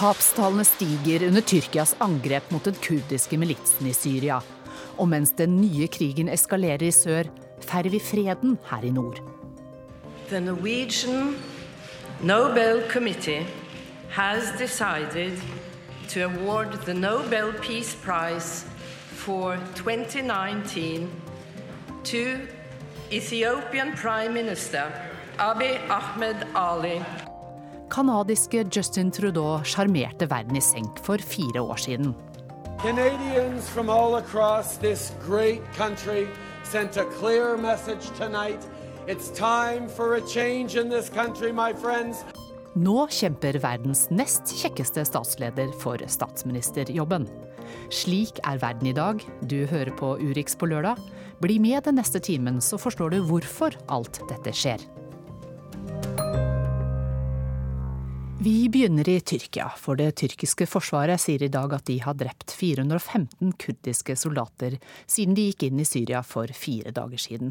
Tapstallene stiger under Tyrkias angrep mot den kurdiske militsen i Syria. Og mens den nye krigen eskalerer i sør, feirer vi freden her i nord. The Norwegian Nobel Committee has decided to award the Nobel Peace Prize for 2019 to Ethiopian Prime Minister Abiy Ahmed Ali. Kanadiske Justin Trudeau sjarmerte verden i senk for fire år siden. Canadians from all across this great country sent a clear message tonight. It's time for a change in this country, my friends. Nå kjemper verdens nest kjekkeste statsleder for statsministerjobben. Slik er verden i dag. Du hører på Urix på lørdag. Bli med den neste timen, så forstår du hvorfor alt dette skjer. Vi begynner i Tyrkia, for det tyrkiske forsvaret sier i dag at de har drept 415 kurdiske soldater siden de gikk inn i Syria for fire dager siden.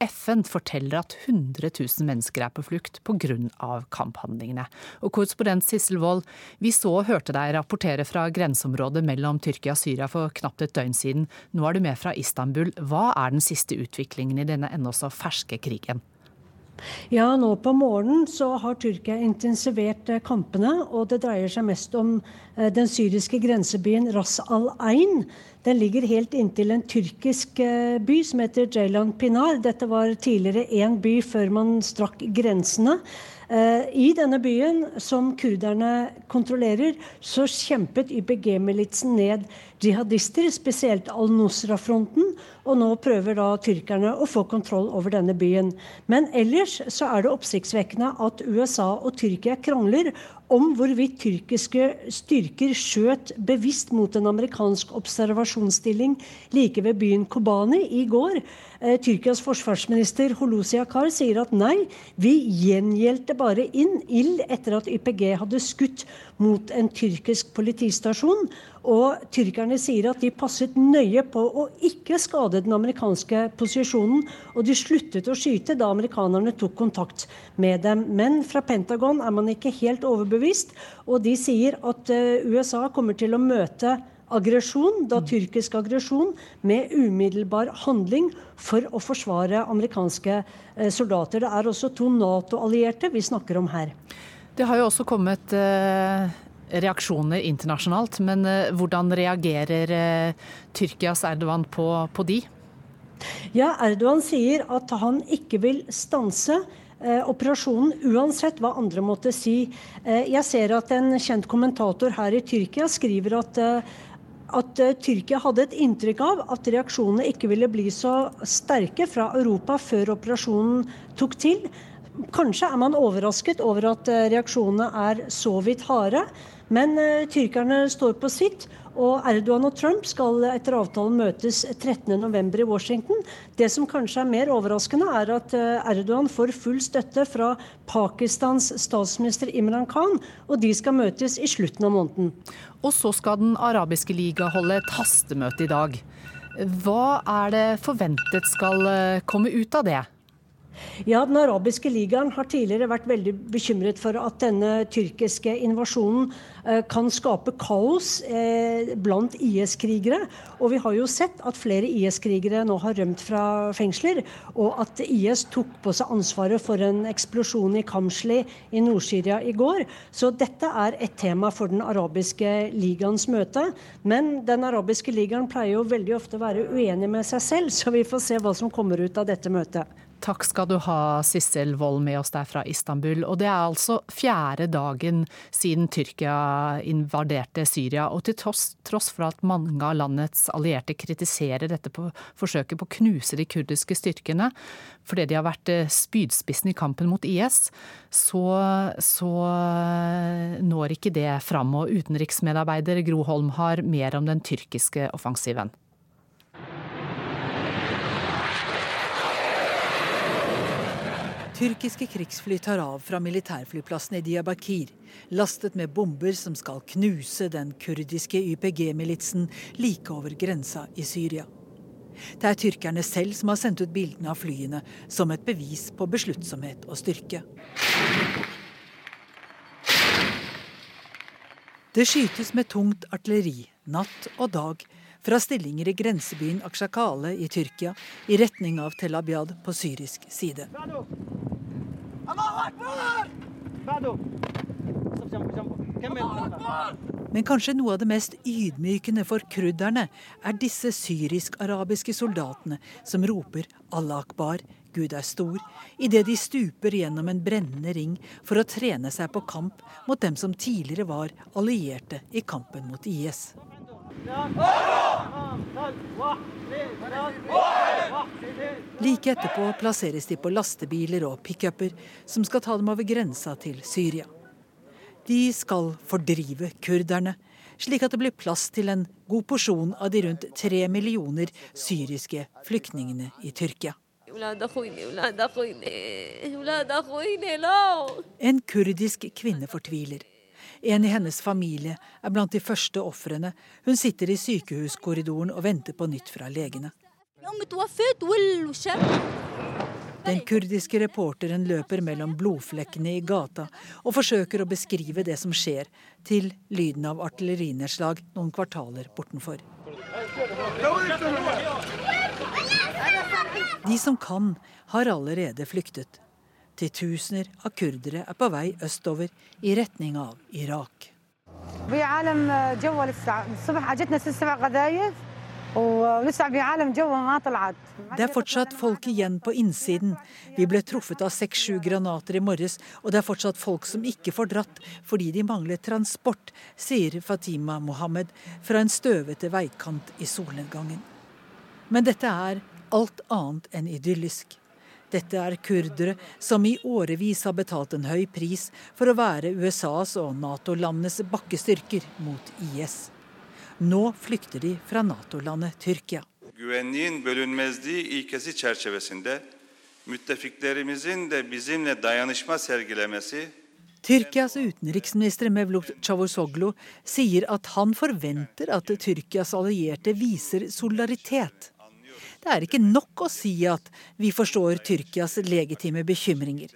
FN forteller at 100 000 mennesker er på flukt pga. kamphandlingene. Og korrespondent Sissel Wold, vi så og hørte deg rapportere fra grenseområdet mellom Tyrkia og Syria for knapt et døgn siden. Nå er du med fra Istanbul. Hva er den siste utviklingen i denne ennå så ferske krigen? Ja, nå på morgenen så har Tyrkia intensivert eh, kampene. Og det dreier seg mest om eh, den syriske grensebyen Ras al-Ain. Den ligger helt inntil en tyrkisk eh, by som heter Jaylan Pinar. Dette var tidligere én by før man strakk grensene. I denne byen, som kurderne kontrollerer, så kjempet YPG-militsen ned jihadister, spesielt al-Nusra-fronten. Og nå prøver da tyrkerne å få kontroll over denne byen. Men ellers så er det oppsiktsvekkende at USA og Tyrkia krangler om hvorvidt tyrkiske styrker skjøt bevisst mot en amerikansk observasjonsstilling like ved byen Kobani i går. Eh, Tyrkias forsvarsminister Holusi Akar sier at nei, vi gjengjeldte bare inn ild etter at YPG hadde skutt mot en tyrkisk politistasjon. Og tyrkerne sier at de passet nøye på å ikke skade den amerikanske posisjonen. Og de sluttet å skyte da amerikanerne tok kontakt med dem. Men fra Pentagon er man ikke helt overbevist, og de sier at eh, USA kommer til å møte aggresjon, da tyrkisk aggresjon, med umiddelbar handling for å forsvare amerikanske eh, soldater. Det er også to Nato-allierte vi snakker om her. Det har jo også kommet eh, reaksjoner internasjonalt, men eh, hvordan reagerer eh, Tyrkias Erdogan på, på de? Ja, Erdogan sier at han ikke vil stanse operasjonen, uansett hva andre måtte si. Jeg ser at en kjent kommentator her i Tyrkia skriver at at Tyrkia hadde et inntrykk av at reaksjonene ikke ville bli så sterke fra Europa før operasjonen tok til. Kanskje er man overrasket over at uh, reaksjonene er så vidt harde. Men uh, tyrkerne står på sitt, og Erdogan og Trump skal etter avtalen møtes 13.11. i Washington. Det som kanskje er mer overraskende, er at Erdogan får full støtte fra Pakistans statsminister Imran Khan, og de skal møtes i slutten av måneden. Og så skal Den arabiske liga holde et hastemøte i dag. Hva er det forventet skal eh, komme ut av det? Ja, Den arabiske ligaen har tidligere vært veldig bekymret for at denne tyrkiske invasjonen eh, kan skape kaos eh, blant IS-krigere. Og vi har jo sett at flere IS-krigere nå har rømt fra fengsler. Og at IS tok på seg ansvaret for en eksplosjon i Kamsli i Nord-Syria i går. Så dette er et tema for den arabiske ligaens møte. Men den arabiske ligaen pleier jo veldig ofte å være uenig med seg selv, så vi får se hva som kommer ut av dette møtet. Takk skal du ha, Sissel Wold, med oss der fra Istanbul. Og det er altså fjerde dagen siden Tyrkia invaderte Syria. Og til tross, tross for at mange av landets allierte kritiserer dette på, forsøket på å knuse de kurdiske styrkene, fordi de har vært eh, spydspissen i kampen mot IS, så, så når ikke det fram. Og utenriksmedarbeider Gro Holm har mer om den tyrkiske offensiven. Tyrkiske krigsfly tar av fra militærflyplassen i Diyarbakir, lastet med bomber som skal knuse den kurdiske YPG-militsen like over grensa i Syria. Det er tyrkerne selv som har sendt ut bildene av flyene som et bevis på besluttsomhet og styrke. Det skytes med tungt artilleri natt og dag fra stillinger i grensebyen Akshakale i Tyrkia i retning av Tel Abyad på syrisk side. Men kanskje noe av det mest ydmykende for krudderne er disse syrisk-arabiske soldatene som roper Allah akbar, Gud er stor, idet de stuper gjennom en brennende ring for å trene seg på kamp mot dem som tidligere var allierte i kampen mot IS. Like etterpå plasseres de på lastebiler og pickuper som skal ta dem over grensa til Syria. De skal fordrive kurderne, slik at det blir plass til en god porsjon av de rundt tre millioner syriske flyktningene i Tyrkia. En kurdisk kvinne fortviler. En i hennes familie er blant de første ofrene. Hun sitter i sykehuskorridoren og venter på nytt fra legene. Den kurdiske reporteren løper mellom blodflekkene i gata og forsøker å beskrive det som skjer, til lyden av artillerinedslag noen kvartaler bortenfor. De som kan, har allerede flyktet. Titusener av kurdere er på vei østover i retning av Irak. Det er fortsatt folk igjen på innsiden. Vi ble truffet av seks-sju granater i morges, og det er fortsatt folk som ikke får dratt fordi de mangler transport, sier Fatima Mohammed fra en støvete veikant i solnedgangen. Men dette er alt annet enn idyllisk. Dette er kurdere som i årevis har betalt en høy pris for å være USAs og Nato-landenes bakkestyrker mot IS. Nå flykter de fra Nato-landet Tyrkia. Güvenliğin bölünmezliği ilkesi çerçevesinde müttefiklerimizin de bizimle dayanışma sergilemesi Tyrkias utenriksminister Mevlut Çavusoglu sier at han forventer at Tyrkias allierte viser solidaritet. Det er ikke nok å si at vi forstår Tyrkias legitime bekymringer.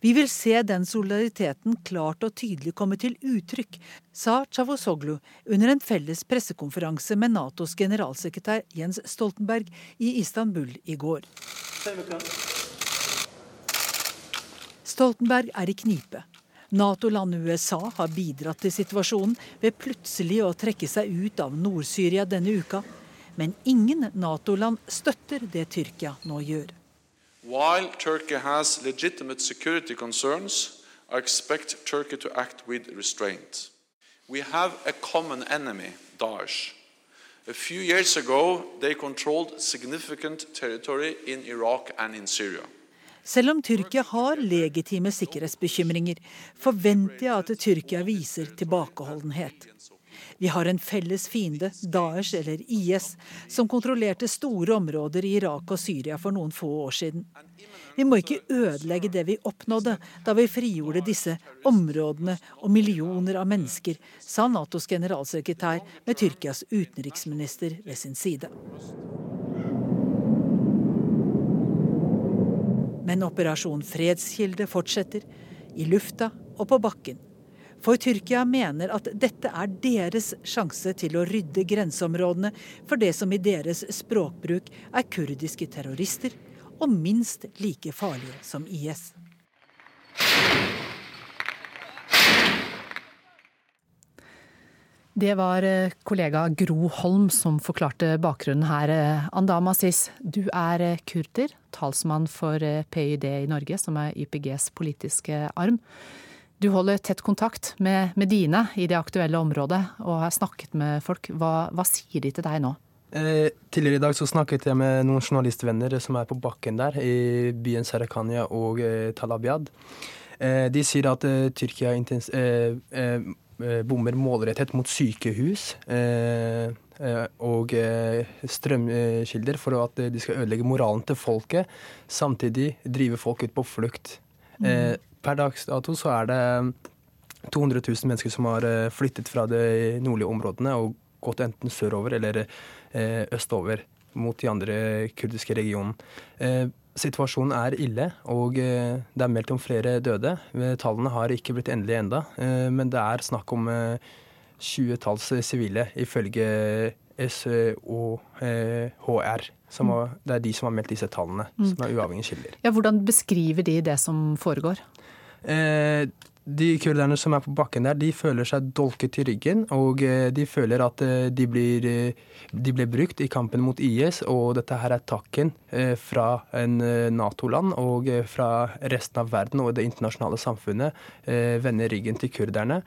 Vi vil se den solidariteten klart og tydelig komme til uttrykk, sa Chavosoglu under en felles pressekonferanse med Natos generalsekretær Jens Stoltenberg i Istanbul i går. Stoltenberg er i knipe. Nato-landet USA har bidratt til situasjonen ved plutselig å trekke seg ut av Nord-Syria denne uka. Men ingen Nato-land støtter det Tyrkia nå gjør. While Turkey has legitimate security concerns, I expect Turkey to act with restraint. We have a common enemy, Daesh. A few years ago, they controlled significant territory in Iraq and in Syria. Selv om Tyrkia har legitime sikkerhetsbekymringer, forventer jeg at Tyrkia viser tilbakeholdenhet. Vi har en felles fiende, Daesh eller IS, som kontrollerte store områder i Irak og Syria for noen få år siden. Vi må ikke ødelegge det vi oppnådde da vi frigjorde disse områdene og millioner av mennesker, sa Natos generalsekretær med Tyrkias utenriksminister ved sin side. Men operasjon Fredskilde fortsetter, i lufta og på bakken. For Tyrkia mener at dette er deres sjanse til å rydde grenseområdene for det som i deres språkbruk er kurdiske terrorister, og minst like farlige som IS. Det var eh, kollega Gro Holm som forklarte bakgrunnen her. Eh, Andama Sis, du er eh, kurder, talsmann for PYD i Norge, som er YPGs politiske arm. Du holder tett kontakt med, med, dine i det aktuelle området og har snakket med folk. Hva, hva sier de til deg nå? Eh, tidligere i dag så snakket jeg med noen journalistvenner som er på bakken der, i byen Sarakania og eh, Talabiad. Eh, de sier at eh, Tyrkia intens, eh, eh, bommer målrettet mot sykehus og strømkilder for at de skal ødelegge moralen til folket, samtidig drive folk ut på flukt. Mm per dags dato så er det 200 000 mennesker som har eh, flyttet fra de nordlige områdene og gått enten sørover eller eh, østover mot de andre kurdiske regionene. Eh, situasjonen er ille, og det er meldt om flere døde. Tallene har ikke blitt endelige enda, men det er snakk om 20-talls sivile, ifølge SOHR. Som var, det er de som har meldt disse tallene, som er uavhengige kilder. Ja, hvordan beskriver de det som foregår? Eh, de kurderne som er på bakken der, de føler seg dolket i ryggen. Og eh, de føler at eh, de blir, de blir brukt i kampen mot IS. Og dette her er takken fra en Nato-land og fra resten av verden og det internasjonale samfunnet vender ryggen til kurderne.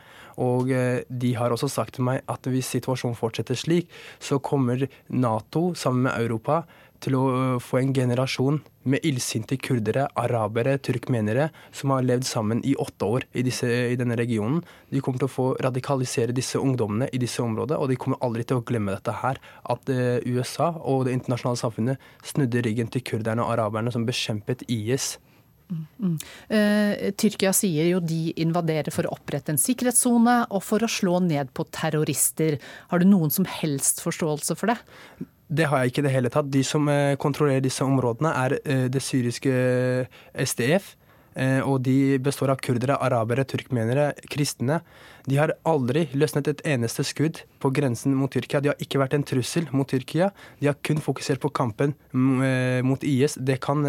Og de har også sagt til meg at hvis situasjonen fortsetter slik, så kommer Nato sammen med Europa til å få en generasjon med illsinte kurdere, arabere, turkmenere som har levd sammen i åtte år i, disse, i, denne regionen. De kommer til å få radikalisere disse ungdommene i disse områdene, og de kommer aldri til å glemme dette her. At uh, USA og det internasjonale samfunnet snudde ryggen til kurderne og araberne som bekjempet IS. Mm, mm. Uh, Tyrkia sier jo de invaderer for å opprette en sikkerhetssone og for å slå ned på terrorister. Har du noen som helst forståelse for det? Det har jeg ikke i det hele tatt. De som eh, kontrollerer disse områdene, er eh, det syriske eh, SDF. Og de består av kurdere, arabere, turkmenere, kristne. De har aldri løsnet et eneste skudd på grensen mot Tyrkia. De har ikke vært en trussel mot Tyrkia. De har kun fokusert på kampen mot IS. Det kan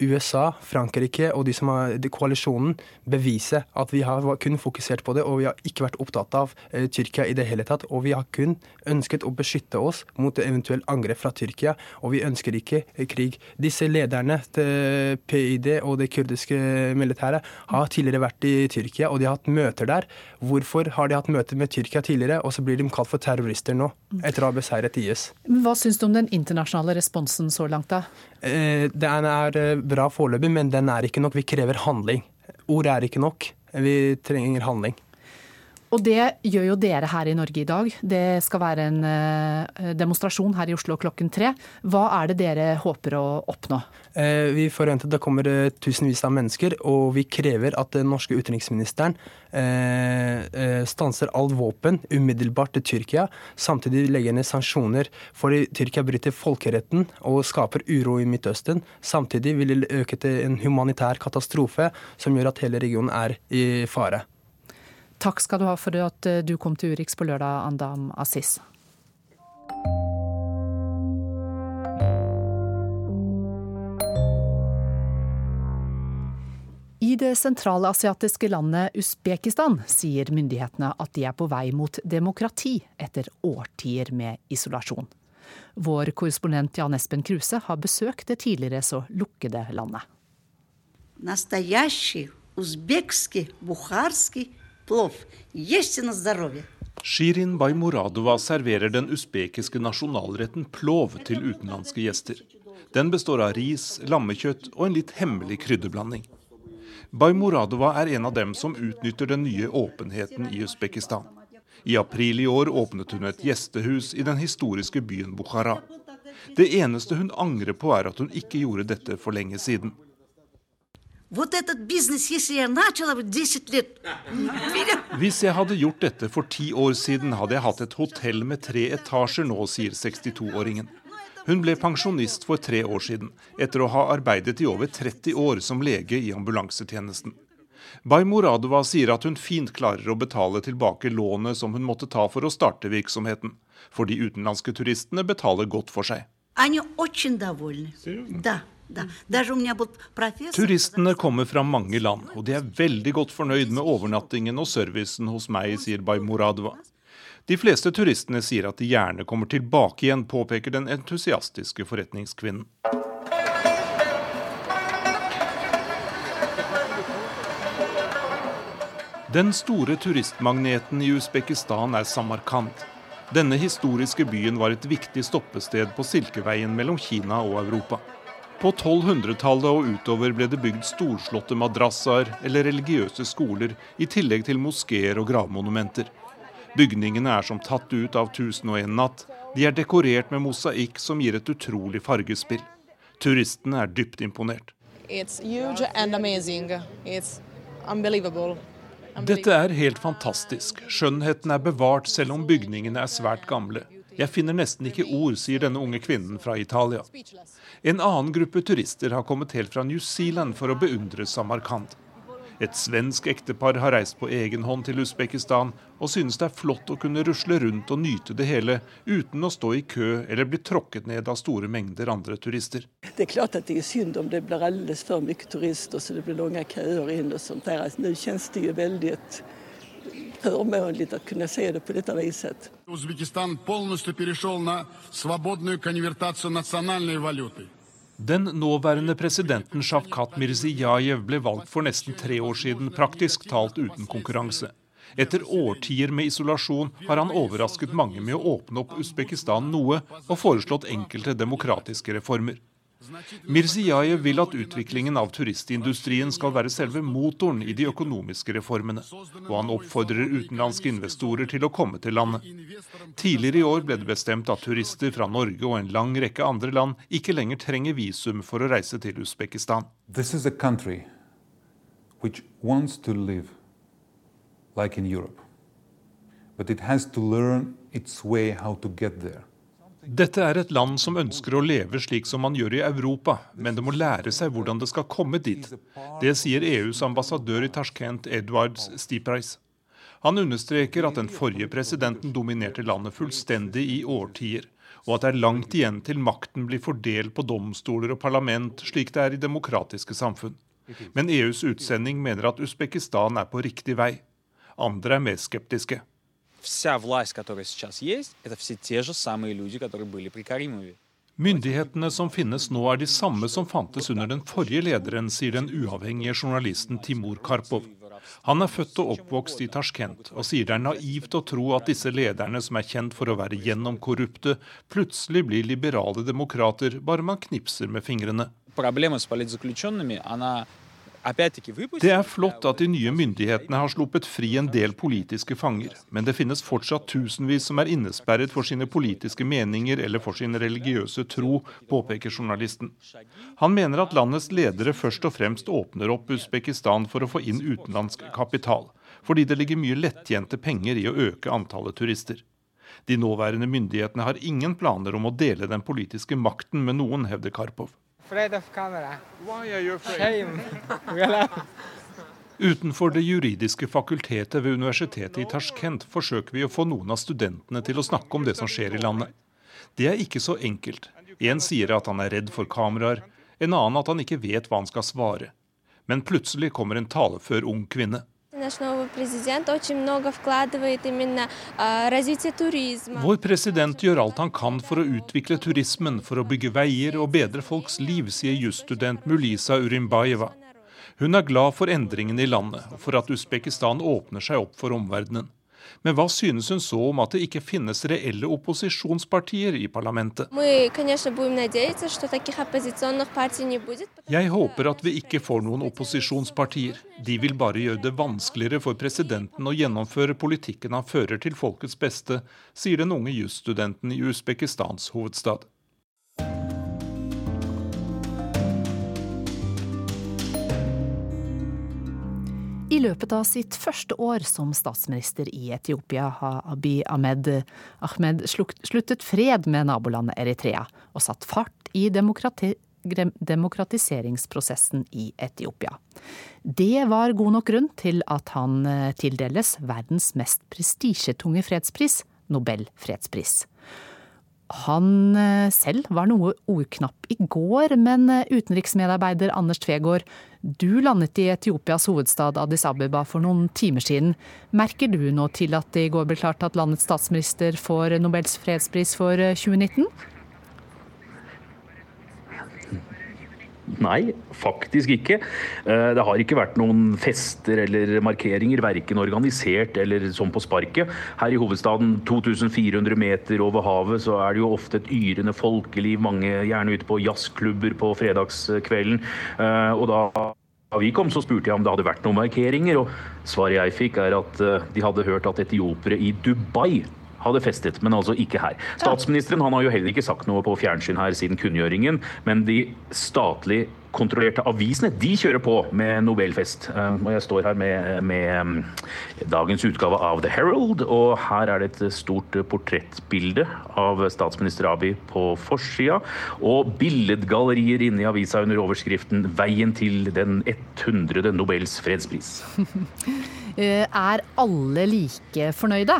USA, Frankrike og de som har koalisjonen bevise at vi har kun fokusert på det, og vi har ikke vært opptatt av eh, Tyrkia i det hele tatt. Og vi har kun ønsket å beskytte oss mot eventuelt angrep fra Tyrkia, og vi ønsker ikke eh, krig. Disse lederne til PID og det kurdiske militæret har tidligere vært i Tyrkia, og de har hatt møter der. Hvorfor har de hatt møter med Tyrkia tidligere, og så blir de kalt for terrorister nå, etter å ha beseiret IS? Hva syns du om den internasjonale responsen så langt, da? Eh, den er eh, bra foreløpig, men den er ikke nok. Vi krever handling. Ord er ikke nok. Vi trenger handling. Og det gjør jo dere her i Norge i dag. Det skal være en eh, demonstrasjon her i Oslo klokken tre. Hva er det dere håper å oppnå? Eh, vi forventer det kommer eh, tusenvis av mennesker, og vi krever at den norske utenriksministeren stanser all våpen umiddelbart til Tyrkia. Samtidig legger ned sanksjoner, fordi Tyrkia bryter folkeretten og skaper uro i Midtøsten. Samtidig vil det øke til en humanitær katastrofe som gjør at hele regionen er i fare. Takk skal du ha for at eh, du kom til Urix på lørdag, Andam Asis. I det sentralasiatiske landet Usbekistan sier myndighetene at de er på vei mot demokrati etter årtier med isolasjon. Vår korrespondent Jan Espen Kruse har besøkt det tidligere så lukkede landet. Nastajashi, uzbekski, bukharski плов. Ешьте на здоровье. Shirin Baimuradova serverer den usbekiske nasjonalretten plov til utenlandske gjester. Den består av ris, lammekjøtt og en litt hemmelig krydderblanding. Baimuradova er en av dem som utnytter den nye åpenheten i Usbekistan. I april i år åpnet hun et gjestehus i den historiske byen Bukhara. Det eneste hun angrer på, er at hun ikke gjorde dette for lenge siden. Вот этот бизнес, если я начала 10 лет Hvis jeg hadde gjort dette for ti år siden, hadde jeg hatt et hotell med tre etasjer nå, sier 62-åringen. Hun ble pensjonist for tre år siden, etter å ha arbeidet i over 30 år som lege i ambulansetjenesten. Baimuradova sier at hun fint klarer å betale tilbake lånet som hun måtte ta for å starte virksomheten, for de utenlandske turistene betaler godt for seg. Они очень довольны. Да. Turistene kommer fra mange land, og de er veldig godt fornøyd med overnattingen og servicen hos meg, sier Baimuradova. De fleste turistene sier at de gjerne kommer tilbake igjen, påpeker den entusiastiske forretningskvinnen. Den store turistmagneten i Usbekistan er Samarkand. Denne historiske byen var et viktig stoppested på Silkeveien mellom Kina og Europa. På 1200-tallet og utover ble det bygd storslåtte madrassaer eller religiøse skoler, i tillegg til moskeer og gravmonumenter. Bygningene er som tatt ut av 1001 natt'. De er dekorert med mosaikk som gir et utrolig fargespill. Turistene er dypt imponert. Dette er helt fantastisk. Skjønnheten er bevart selv om bygningene er svært gamle. Jeg finner nesten ikke ord, sier denne unge kvinnen fra Italia. En annen gruppe turister har kommet helt fra New Zealand for å beundre Samarkand. Et svensk ektepar har reist på egen hånd til Usbekistan og synes det er flott å kunne rusle rundt og nyte det hele uten å stå i kø eller bli tråkket ned av store mengder andre turister. Det er klart at det er synd om det blir altfor for mye turister så det blir lange køer inn og sånt der. Nå kjennes det jo veldig förmånlig å kunne se det på dette viset. Uzbekistan полностью перешел на свободную конвертацию национальной валюты. Den nåværende presidenten Shavkat Mirziyayev ble valgt for nesten tre år siden, praktisk talt uten konkurranse. Etter årtier med isolasjon har han overrasket mange med å åpne opp Usbekistan noe og foreslått enkelte demokratiske reformer. Mirziyayev vil at utviklingen av turistindustrien skal være selve motoren i de økonomiske reformene, og han oppfordrer utenlandske investorer til å komme til landet. Tidligere i år ble det bestemt at turister fra Norge og en lang rekke andre land ikke lenger trenger visum for å reise til Usbekistan. This is a country which wants to live like in Europe, but it has to learn its way how. Dette er et land som ønsker å leve slik som man gjør i Europa, men det må lære seg hvordan det skal komme dit. Det sier EUs ambassadør i Tashkent, Edwards Stiprais. Han understreker at den forrige presidenten dominerte landet fullstendig i årtier, og at det er langt igjen til makten blir fordelt på domstoler og parlament, slik det er i demokratiske samfunn. Men EUs utsending mener at Usbekistan er på riktig vei. Andre er mer skeptiske вся власть, которая сейчас есть, это все те же самые люди, которые были при Каримове. Myndighetene som finnes nå er de samme som fantes under den forrige lederen, sier den uavhengige journalisten Timur Karpov. Han er født og oppvokst i Tasjkent, og sier det er naivt å tro at disse lederne, som er kjent for å være gjennomkorrupte, plutselig blir liberale demokrater bare man knipser med fingrene. Problemet med det er flott at de nye myndighetene har sluppet fri en del politiske fanger, men det finnes fortsatt tusenvis som er innesperret for sine politiske meninger eller for sin religiøse tro, påpeker journalisten. Han mener at landets ledere først og fremst åpner opp Usbekistan for å få inn utenlandsk kapital, fordi det ligger mye lettjente penger i å øke antallet turister. De nåværende myndighetene har ingen planer om å dele den politiske makten med noen, hevder Karpov afraid of camera. Why are you afraid? Shame. Utenfor det juridiske fakultetet ved universitetet i Tashkent forsøker vi å få noen av studentene til å snakke om det som skjer i landet. Det er ikke så enkelt. En sier at han er redd for kameraer, en annen at han ikke vet hva han skal svare. Men plutselig kommer en talefør ung kvinne. Vår president gjør alt han kan for å utvikle turismen, for å bygge veier og bedre folks liv, sier jusstudent Mulisa Urimbayeva. Hun er glad for endringene i landet, og for at Usbekistan åpner seg opp for omverdenen. Men hva synes hun så om at det ikke finnes reelle opposisjonspartier i parlamentet? Jeg håper at vi ikke får noen opposisjonspartier. De vil bare gjøre det vanskeligere for presidenten å gjennomføre politikken han fører til folkets beste, sier den unge jusstudenten i Usbekistans hovedstad. I løpet av sitt første år som statsminister i Etiopia har Abiy Ahmed, Ahmed sluttet fred med nabolandet Eritrea og satt fart i demokrati demokratiseringsprosessen i Etiopia. Det var god nok grunn til at han eh, tildeles verdens mest prestisjetunge fredspris, Nobel fredspris. Han eh, selv var noe ordknapp i går, men eh, utenriksmedarbeider Anders Tvegård, du landet i Etiopias hovedstad Addis Abeba for noen timer siden. Merker du nå til at det i går ble klart at landets statsminister får Nobels fredspris for 2019? Nei, faktisk ikke. Eh, det har ikke vært noen fester eller markeringer, verken organisert eller som på sparket. Her i hovedstaden, 2400 meter over havet, så er det jo ofte et yrende folkeliv. Mange gjerne ute på jazzklubber på fredagskvelden. Eh, og da da vi kom, så spurte jeg om det hadde vært noen markeringer, og svaret jeg fikk er at eh, de hadde hørt at etiopere i Dubai hadde festet, men altså ikke her. Statsministeren han har jo heller ikke sagt noe på fjernsyn her siden kunngjøringen, men de statlig kontrollerte avisene de kjører på med Nobelfest. Eh, og jeg står her med, med, mm, dagens utgave av The Herald, og her er det et stort portrettbilde av statsminister Abiy på forsida, og billedgallerier inne i avisa under overskriften 'Veien til den 100. Nobels fredspris'. Eh, er alle like fornøyde?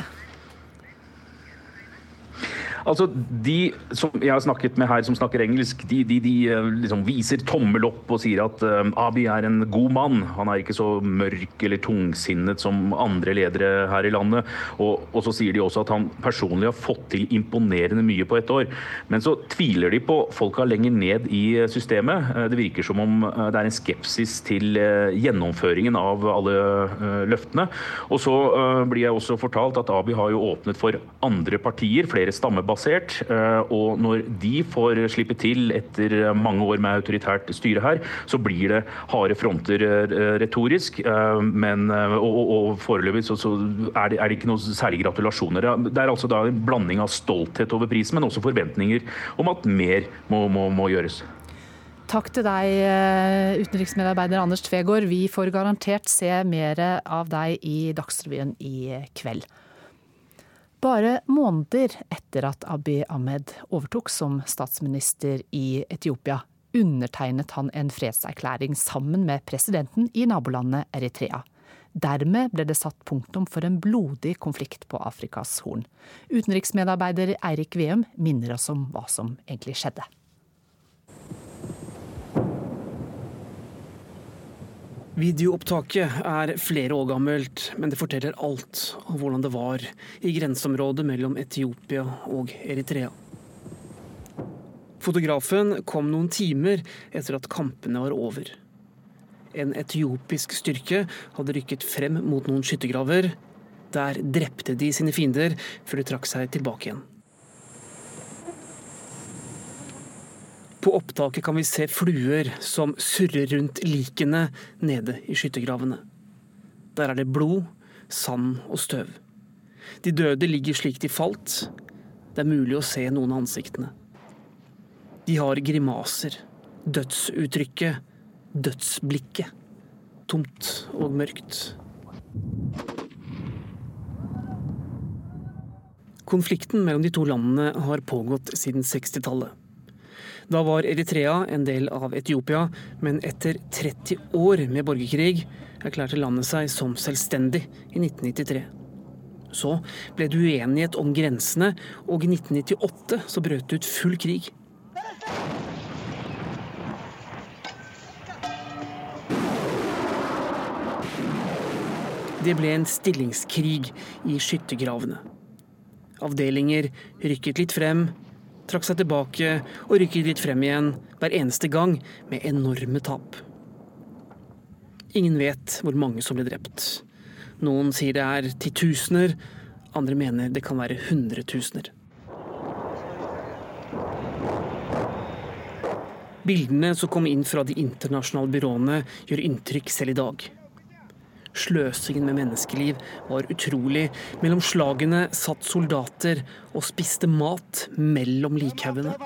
Altså, De som jeg har snakket med her som snakker engelsk, de, de, de eh, liksom viser tommel opp og sier at uh, Abi er en god mann. Han er ikke så mørk eller tungsinnet som andre ledere her i landet. Og, og, så sier de også at han personlig har fått til imponerende mye på ett år. Men så tviler de på folka lenger ned i systemet. Det virker som om det er en skepsis til gjennomføringen av alle løftene. Og så blir jeg også fortalt at Abi har jo åpnet for andre partier, flere stammebaserte basert. Eh, og når de får slippe til etter mange år med autoritært styre her, så blir det harde fronter eh, retorisk. Eh, men, og, og, foreløpig så, så er, det, er, det, ikke noe særlig gratulasjoner. Det er altså da en blanding av stolthet over prisen, men også forventninger om at mer må, må, må gjøres. Takk til deg, utenriksmedarbeider Anders Tvegård. Vi får garantert se mer av deg i Dagsrevyen i kveld. Bare måneder etter at Abiy Ahmed overtok som statsminister i Etiopia, undertegnet han en fredserklæring sammen med presidenten i nabolandet Eritrea. Dermed ble det satt punktum for en blodig konflikt på Afrikas Horn. Utenriksmedarbeider Eirik Veum minner oss om hva som egentlig skjedde. Videoopptaket er flere år gammelt, men det forteller alt om hvordan det var i grenseområdet mellom Etiopia og Eritrea. Fotografen kom noen timer etter at kampene var over. En etiopisk styrke hadde rykket frem mot noen skyttergraver. Der drepte de sine fiender før de trakk seg tilbake igjen. På opptaket kan vi se fluer som surrer rundt likene nede i skyttergravene. Der er det blod, sand og støv. De døde ligger slik de falt. Det er mulig å se noen av ansiktene. De har grimaser, dødsuttrykket, dødsblikket. Tomt og mørkt. Konflikten mellom de to landene har pågått siden 60-tallet. Da var Eritrea en del av Etiopia, men etter 30 år med borgerkrig erklærte landet seg som selvstendig i 1993. Så ble det uenighet om grensene, og i 1998 så brøt det ut full krig. Det ble en stillingskrig i skyttergravene. Avdelinger rykket litt frem, trakk seg tilbake og rykket litt frem igjen hver eneste gang med enorme tap. Ingen vet hvor mange som ble drept. Noen sier det er titusener, andre mener det kan være hundretusener. Bildene som kom inn fra de internasjonale byråene, gjør inntrykk selv i dag. Sløsingen med menneskeliv var utrolig. Mellom slagene satt soldater og spiste mat mellom likhaugene.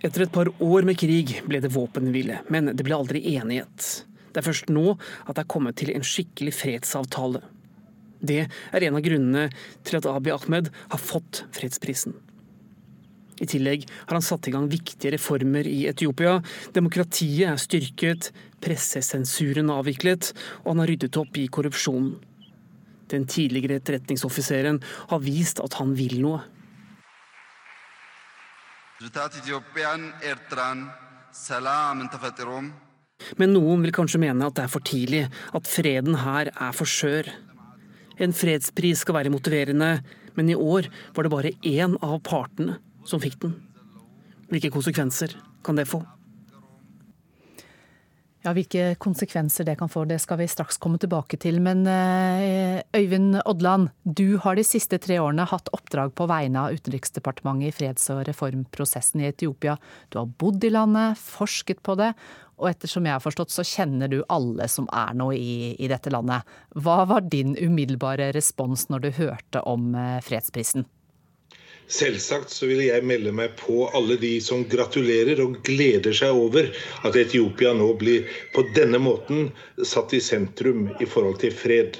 Etter et par år med krig ble det våpenhvile, men det ble aldri enighet. Det er først nå at det er kommet til en skikkelig fredsavtale. Det er en av grunnene til at Abiy Ahmed har fått fredsprisen. I tillegg har han satt i gang viktige reformer i Etiopia. Demokratiet er styrket, pressesensuren er avviklet, og han har ryddet opp i korrupsjonen. Den tidligere etterretningsoffiseren har vist at han vil noe. Men noen vil kanskje mene at det er for tidlig, at freden her er for skjør. En fredspris skal være motiverende, men i år var det bare én av partene som fikk den. Hvilke konsekvenser kan det få? Ja, Hvilke konsekvenser det kan få, det skal vi straks komme tilbake til. Men eh, Øyvind Odland, du har de siste tre årene hatt oppdrag på vegne av Utenriksdepartementet i freds- og reformprosessen i Etiopia. Du har bodd i landet, forsket på det, og ettersom jeg har forstått, så kjenner du alle som er nå i, i dette landet. Hva var din umiddelbare respons når du hørte om eh, fredsprisen? Selvsagt så vil jeg melde meg på alle de som gratulerer og gleder seg over at Etiopia nå blir på denne måten satt i sentrum i forhold til fred.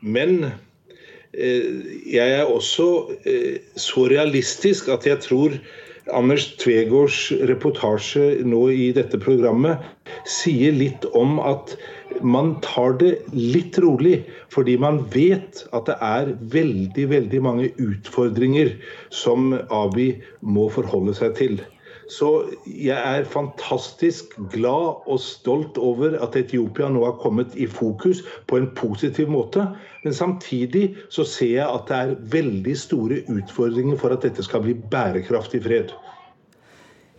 Men eh, jeg er også eh, så realistisk at jeg tror Anders Tvegårds reportasje nå i dette programmet sier litt om at man tar det litt rolig, fordi man vet at det er veldig, veldig mange utfordringer som Abi må forholde seg til. Så jeg er fantastisk glad og stolt over at Etiopia nå har kommet i fokus på en positiv måte. Men samtidig så ser jeg at det er veldig store utfordringer for at dette skal bli bærekraftig fred.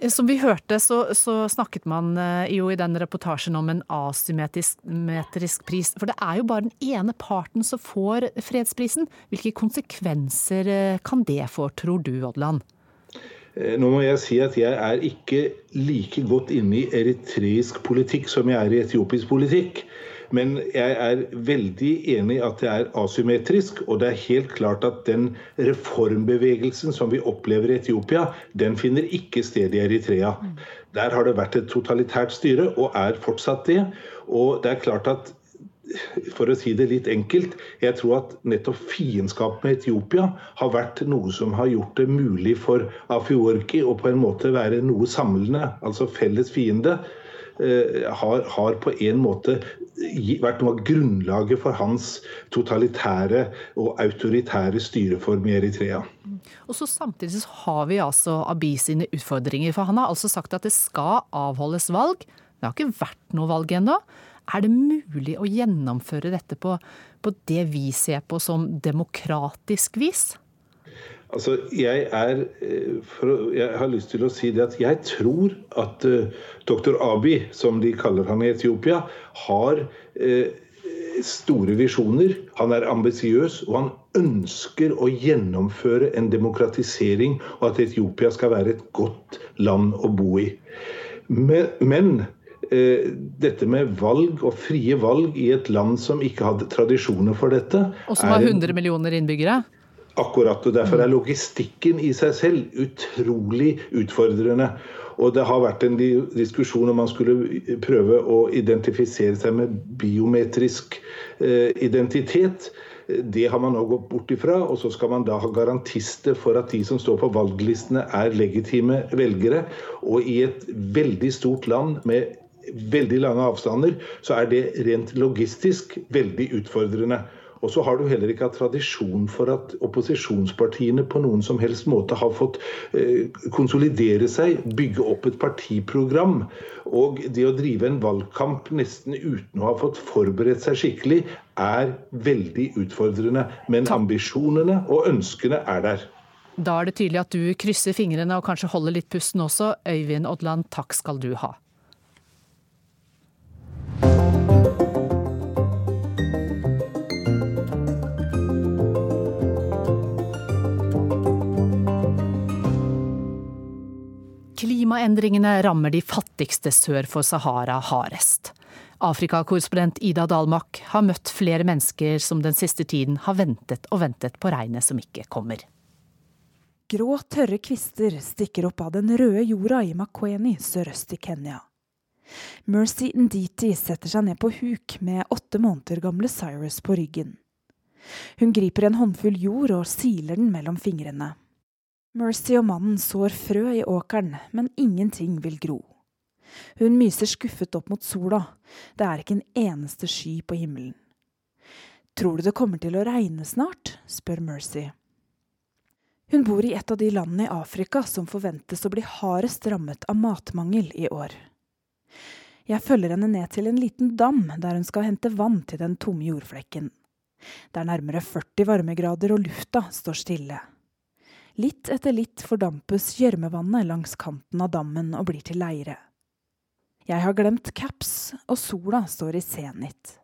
Som vi hørte, så, så, snakket man eh, jo i den reportasjen om en asymmetrisk pris. For det er jo bare den ene parten som får fredsprisen. Hvilke konsekvenser eh, kan det få, tror du, Odland? Eh, nå må jeg si at jeg er ikke like godt inne i eritreisk politikk som jeg er i etiopisk politikk. Men jeg er veldig enig i at det er asymmetrisk. Og det er helt klart at den reformbevegelsen som vi opplever i Etiopia, den finner ikke sted i Eritrea. Der har det vært et totalitært styre, og er fortsatt det. Og det er klart at for å si det litt enkelt, jeg tror at nettopp fiendskap med Etiopia har vært noe som har gjort det mulig for Afiorki å på en måte være noe samlende, altså felles fiende. Eh, har, har, på en måte vært noe av grunnlaget for hans totalitære og autoritære styreform i Eritrea. Og så Samtidig så har vi altså Abiy sine utfordringer. For han har altså sagt at det skal avholdes valg. Det har ikke vært noe valg ennå. Er det mulig å gjennomføre dette på, på det vi ser på som demokratisk vis? Altså, jeg, er, eh, for, jeg har lyst til å si det at jeg tror at uh, doktor dr. Abi, som de kaller han i Etiopia, har uh, store visjoner. Han er ambisiøs, og han ønsker å gjennomføre en demokratisering, og at Etiopia skal være et godt land å bo i. Men, men dette med valg og frie valg i et land som ikke hadde tradisjoner for dette Og som har 100 millioner innbyggere? Akkurat. og Derfor er logistikken i seg selv utrolig utfordrende. Og Det har vært en diskusjon om man skulle prøve å identifisere seg med biometrisk eh, identitet. Det har man nå gått bort ifra. Og så skal man da ha garantister for at de som står på valglistene er legitime velgere. Og i et veldig stort land med veldig lange avstander, så er det rent logistisk veldig utfordrende. Og så har du heller ikke hatt tradisjon for at opposisjonspartiene på noen som helst måte har fått eh, konsolidere seg, bygge opp et partiprogram. Og det å drive en valgkamp nesten uten å ha fått forberedt seg skikkelig, er veldig utfordrende. Men ambisjonene og ønskene er der. Da er det tydelig at du krysser fingrene og kanskje holder litt pusten også. Øyvind Odland, takk skal du ha. Klimaendringene rammer de fattigste sør for Sahara hardest. Afrikakorrespondent Ida Dalmak har møtt flere mennesker som den siste tiden har ventet og ventet på regnet som ikke kommer. Grå, tørre kvister stikker opp av den røde jorda i Makweni sørøst i Kenya. Mercy Nditi setter seg ned på huk med åtte måneder gamle Cyrus på ryggen. Hun griper en håndfull jord og siler den mellom fingrene. Mercy og mannen sår frø i åkeren, men ingenting vil gro. Hun myser skuffet opp mot sola, det er ikke en eneste sky på himmelen. Tror du det kommer til å regne snart? spør Mercy. Hun bor i et av de landene i Afrika som forventes å bli hardest rammet av matmangel i år. Jeg følger henne ned til en liten dam der hun skal hente vann til den tomme jordflekken. Det er nærmere 40 varmegrader og lufta står stille. Litt etter litt fordampes gjørmevannet langs kanten av dammen og blir til leire. Jeg har glemt caps, og sola står i senit.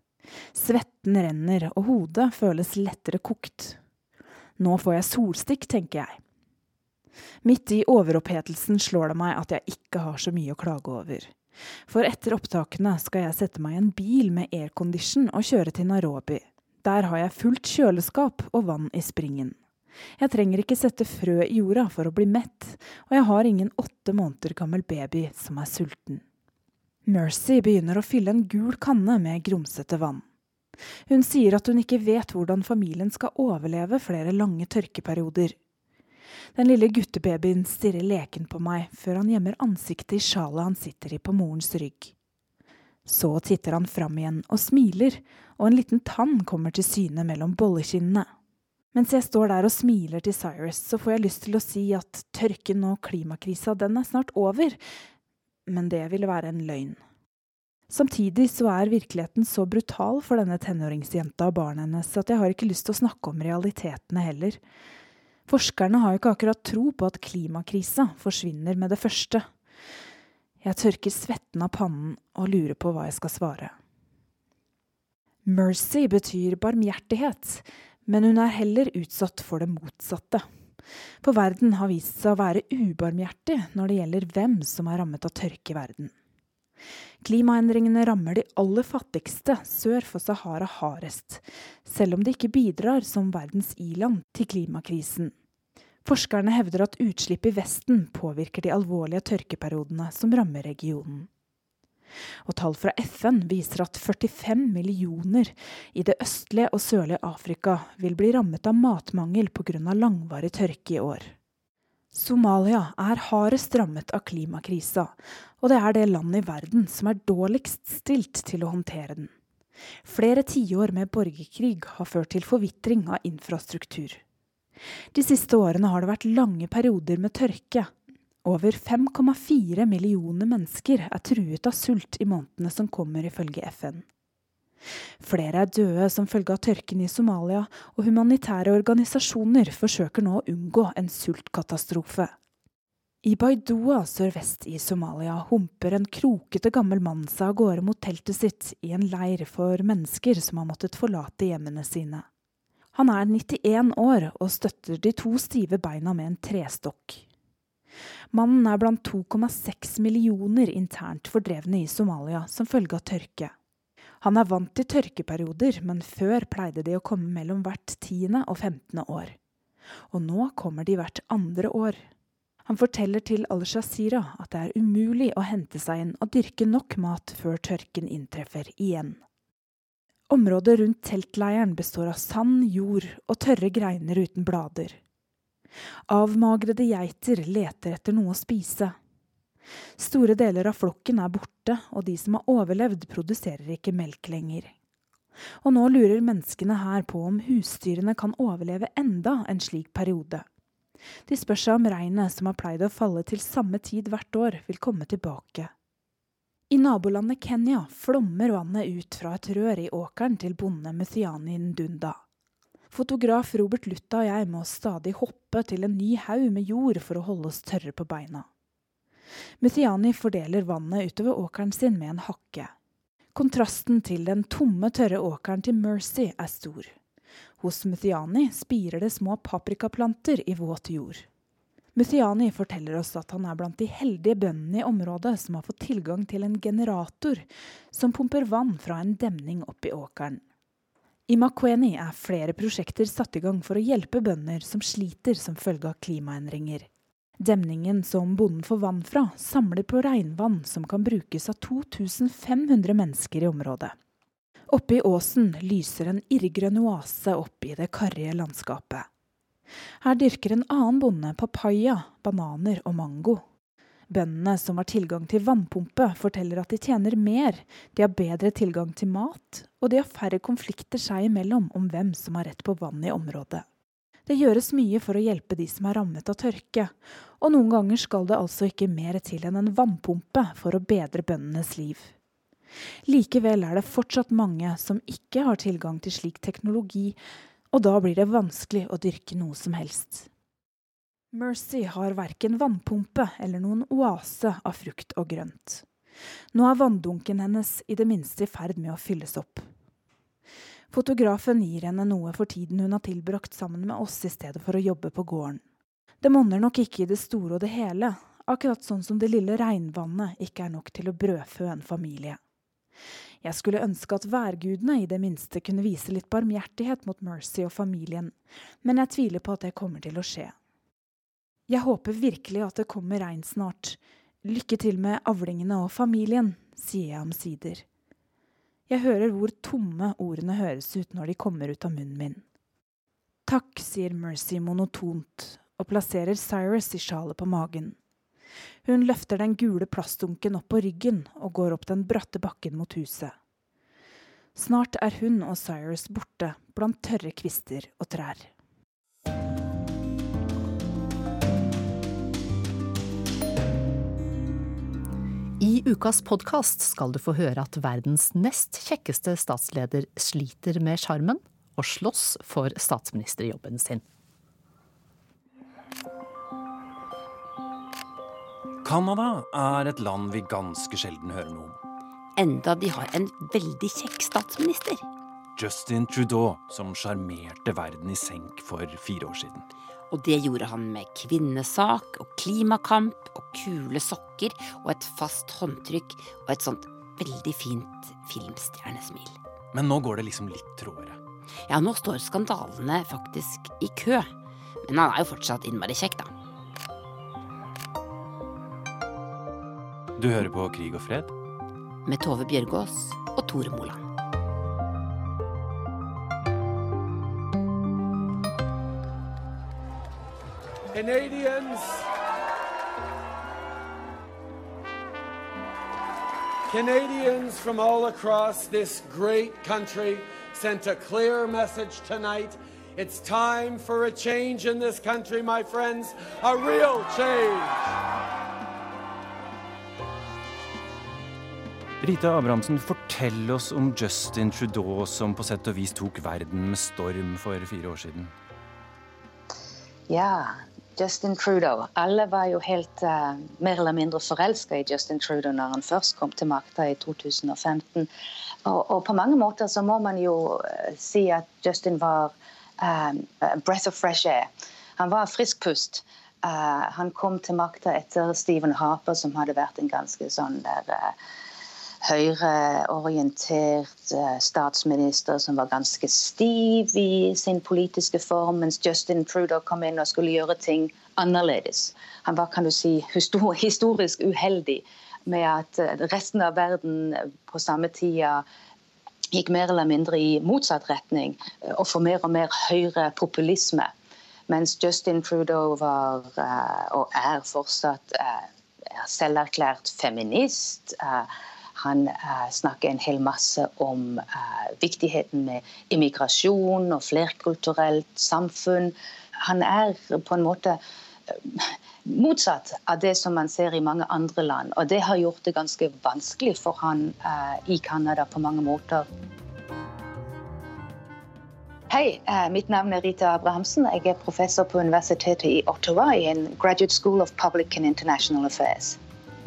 Svetten renner, og hodet føles lettere kokt. Nå får jeg solstikk, tenker jeg. Midt i overopphetelsen slår det meg at jeg ikke har så mye å klage over. For etter opptakene skal jeg sette meg i en bil med aircondition og kjøre til Nairobi. Der har jeg fullt kjøleskap og vann i springen. Jeg trenger ikke sette frø i jorda for å bli mett, og jeg har ingen åtte måneder gammel baby som er sulten. Mercy begynner å fylle en gul kanne med grumsete vann. Hun sier at hun ikke vet hvordan familien skal overleve flere lange tørkeperioder. Den lille guttebabyen stirrer leken på meg før han gjemmer ansiktet i sjalet han sitter i på morens rygg. Så titter han fram igjen og smiler, og en liten tann kommer til syne mellom bollekinnene. Mens jeg står der og smiler til Cyrus, så får jeg lyst til å si at tørken og klimakrisa, den er snart over, men det ville være en løgn. Samtidig så er virkeligheten så brutal for denne tenåringsjenta og barnet hennes at jeg har ikke lyst til å snakke om realitetene heller. Forskerne har jo ikke akkurat tro på at klimakrisa forsvinner med det første. Jeg tørker svetten av pannen og lurer på hva jeg skal svare. Mercy betyr barmhjertighet, men hun er heller utsatt for det motsatte. For verden har vist seg å være ubarmhjertig når det gjelder hvem som er rammet av tørke i verden. Klimaendringene rammer de aller fattigste sør for Sahara hardest, selv om de ikke bidrar som verdens i-land til klimakrisen. Forskerne hevder at utslipp i Vesten påvirker de alvorlige tørkeperiodene som rammer regionen. Og tall fra FN viser at 45 millioner i det østlige og sørlige Afrika vil bli rammet av matmangel pga. langvarig tørke i år. Somalia er hardest rammet av klimakrisa, og det er det landet i verden som er dårligst stilt til å håndtere den. Flere tiår med borgerkrig har ført til forvitring av infrastruktur. De siste årene har det vært lange perioder med tørke. Over 5,4 millioner mennesker er truet av sult i månedene som kommer, ifølge FN. Flere er døde som følge av tørken i Somalia, og humanitære organisasjoner forsøker nå å unngå en sultkatastrofe. I Baidoa sørvest i Somalia humper en krokete gammel mann seg av gårde mot teltet sitt i en leir for mennesker som har måttet forlate hjemmene sine. Han er 91 år og støtter de to stive beina med en trestokk. Mannen er blant 2,6 millioner internt fordrevne i Somalia som følge av tørke. Han er vant til tørkeperioder, men før pleide de å komme mellom hvert tiende og femtende år. Og nå kommer de hvert andre år. Han forteller til Al-Shazira at det er umulig å hente seg inn og dyrke nok mat før tørken inntreffer igjen. Området rundt teltleiren består av sand, jord og tørre greiner uten blader. Avmagrede geiter leter etter noe å spise. Store deler av flokken er borte, og de som har overlevd, produserer ikke melk lenger. Og nå lurer menneskene her på om husdyrene kan overleve enda en slik periode. De spør seg om regnet som har pleid å falle til samme tid hvert år, vil komme tilbake. I nabolandet Kenya flommer vannet ut fra et rør i åkeren til bonde Muthiani Ndunda. Fotograf Robert Lutta og jeg må stadig hoppe til en ny haug med jord for å holde oss tørre på beina. Muthiani fordeler vannet utover åkeren sin med en hakke. Kontrasten til den tomme, tørre åkeren til Mercy er stor. Hos Muthiani spirer det små paprikaplanter i våt jord. Muthiani forteller oss at han er blant de heldige bøndene i området som har fått tilgang til en generator som pumper vann fra en demning opp i åkeren. I Makweni er flere prosjekter satt i gang for å hjelpe bønder som sliter som følge av klimaendringer. Demningen som bonden får vann fra, samler på regnvann som kan brukes av 2500 mennesker i området. Oppe i åsen lyser en irrgrønn oase opp i det karrige landskapet. Her dyrker en annen bonde papaya, bananer og mango. Bøndene som har tilgang til vannpumpe, forteller at de tjener mer, de har bedre tilgang til mat, og de har færre konflikter seg imellom om hvem som har rett på vann i området. Det gjøres mye for å hjelpe de som er rammet av tørke, og noen ganger skal det altså ikke mer til enn en vannpumpe for å bedre bøndenes liv. Likevel er det fortsatt mange som ikke har tilgang til slik teknologi, og da blir det vanskelig å dyrke noe som helst. Mercy har verken vannpumpe eller noen oase av frukt og grønt. Nå er vanndunken hennes i det minste i ferd med å fylles opp. Fotografen gir henne noe for tiden hun har tilbrakt sammen med oss i stedet for å jobbe på gården. Det monner nok ikke i det store og det hele, akkurat sånn som det lille regnvannet ikke er nok til å brødfø en familie. Jeg skulle ønske at værgudene i det minste kunne vise litt barmhjertighet mot Mercy og familien, men jeg tviler på at det kommer til å skje. Jeg håper virkelig at det kommer regn snart. Lykke til med avlingene og familien, sier jeg omsider. Jeg hører hvor tomme ordene høres ut når de kommer ut av munnen min. Takk, sier Mercy monotont og plasserer Cyrus i sjalet på magen. Hun løfter den gule plastdunken opp på ryggen og går opp den bratte bakken mot huset. Snart er hun og Cyrus borte blant tørre kvister og trær. I ukas podkast skal du få høre at verdens nest kjekkeste statsleder sliter med sjarmen og slåss for statsministerjobben sin. Canada er et land vi ganske sjelden hører noe om. Enda de har en veldig kjekk statsminister. Justin Trudeau, som sjarmerte verden i senk for fire år siden. Og det gjorde han med kvinnesak og klimakamp og kule sokker og et fast håndtrykk og et sånt veldig fint filmstjernesmil. Men nå går det liksom litt tråere. Ja, nå står skandalene faktisk i kø. Men han er jo fortsatt innmari kjekk, da. Du hører på Krig og fred? Med Tove Bjørgaas og Tore Moland. Canadians, Canadians from all across this great country sent a clear message tonight. It's time for a change in this country, my friends, a real change. Rita Abrahamsen, fortell oss om Justin Trudeau, som på sett og vis tok verden med storm for fire år siden. Ja, Justin Trudeau. Alle var jo helt uh, mer eller mindre forelska i Justin Trudeau når han først kom til makta i 2015. Og, og, på mange måter så må man jo uh, si at Justin var um, breath of fresh air. Han var frisk pust. Uh, han kom til makta etter Stephen Harper, som hadde vært en ganske sånn der høyreorientert statsminister som var ganske stiv i sin politiske form, mens Justin Trudeau kom inn og skulle gjøre ting annerledes. Han var kan du si, historisk uheldig med at resten av verden på samme tida gikk mer eller mindre i motsatt retning og for mer og mer høyrepopulisme. Mens Justin Trudeau var, og er fortsatt, selverklært feminist. Han uh, snakker en hel masse om uh, viktigheten med immigrasjon og flerkulturelt samfunn. Han er på en måte uh, motsatt av det som man ser i mange andre land. Og det har gjort det ganske vanskelig for han i Canada på mange måter. Hei, mitt navn er Rita Abrahamsen. Jeg er professor på Universitetet i Ottawa i en Graduate School of Public and International Affairs.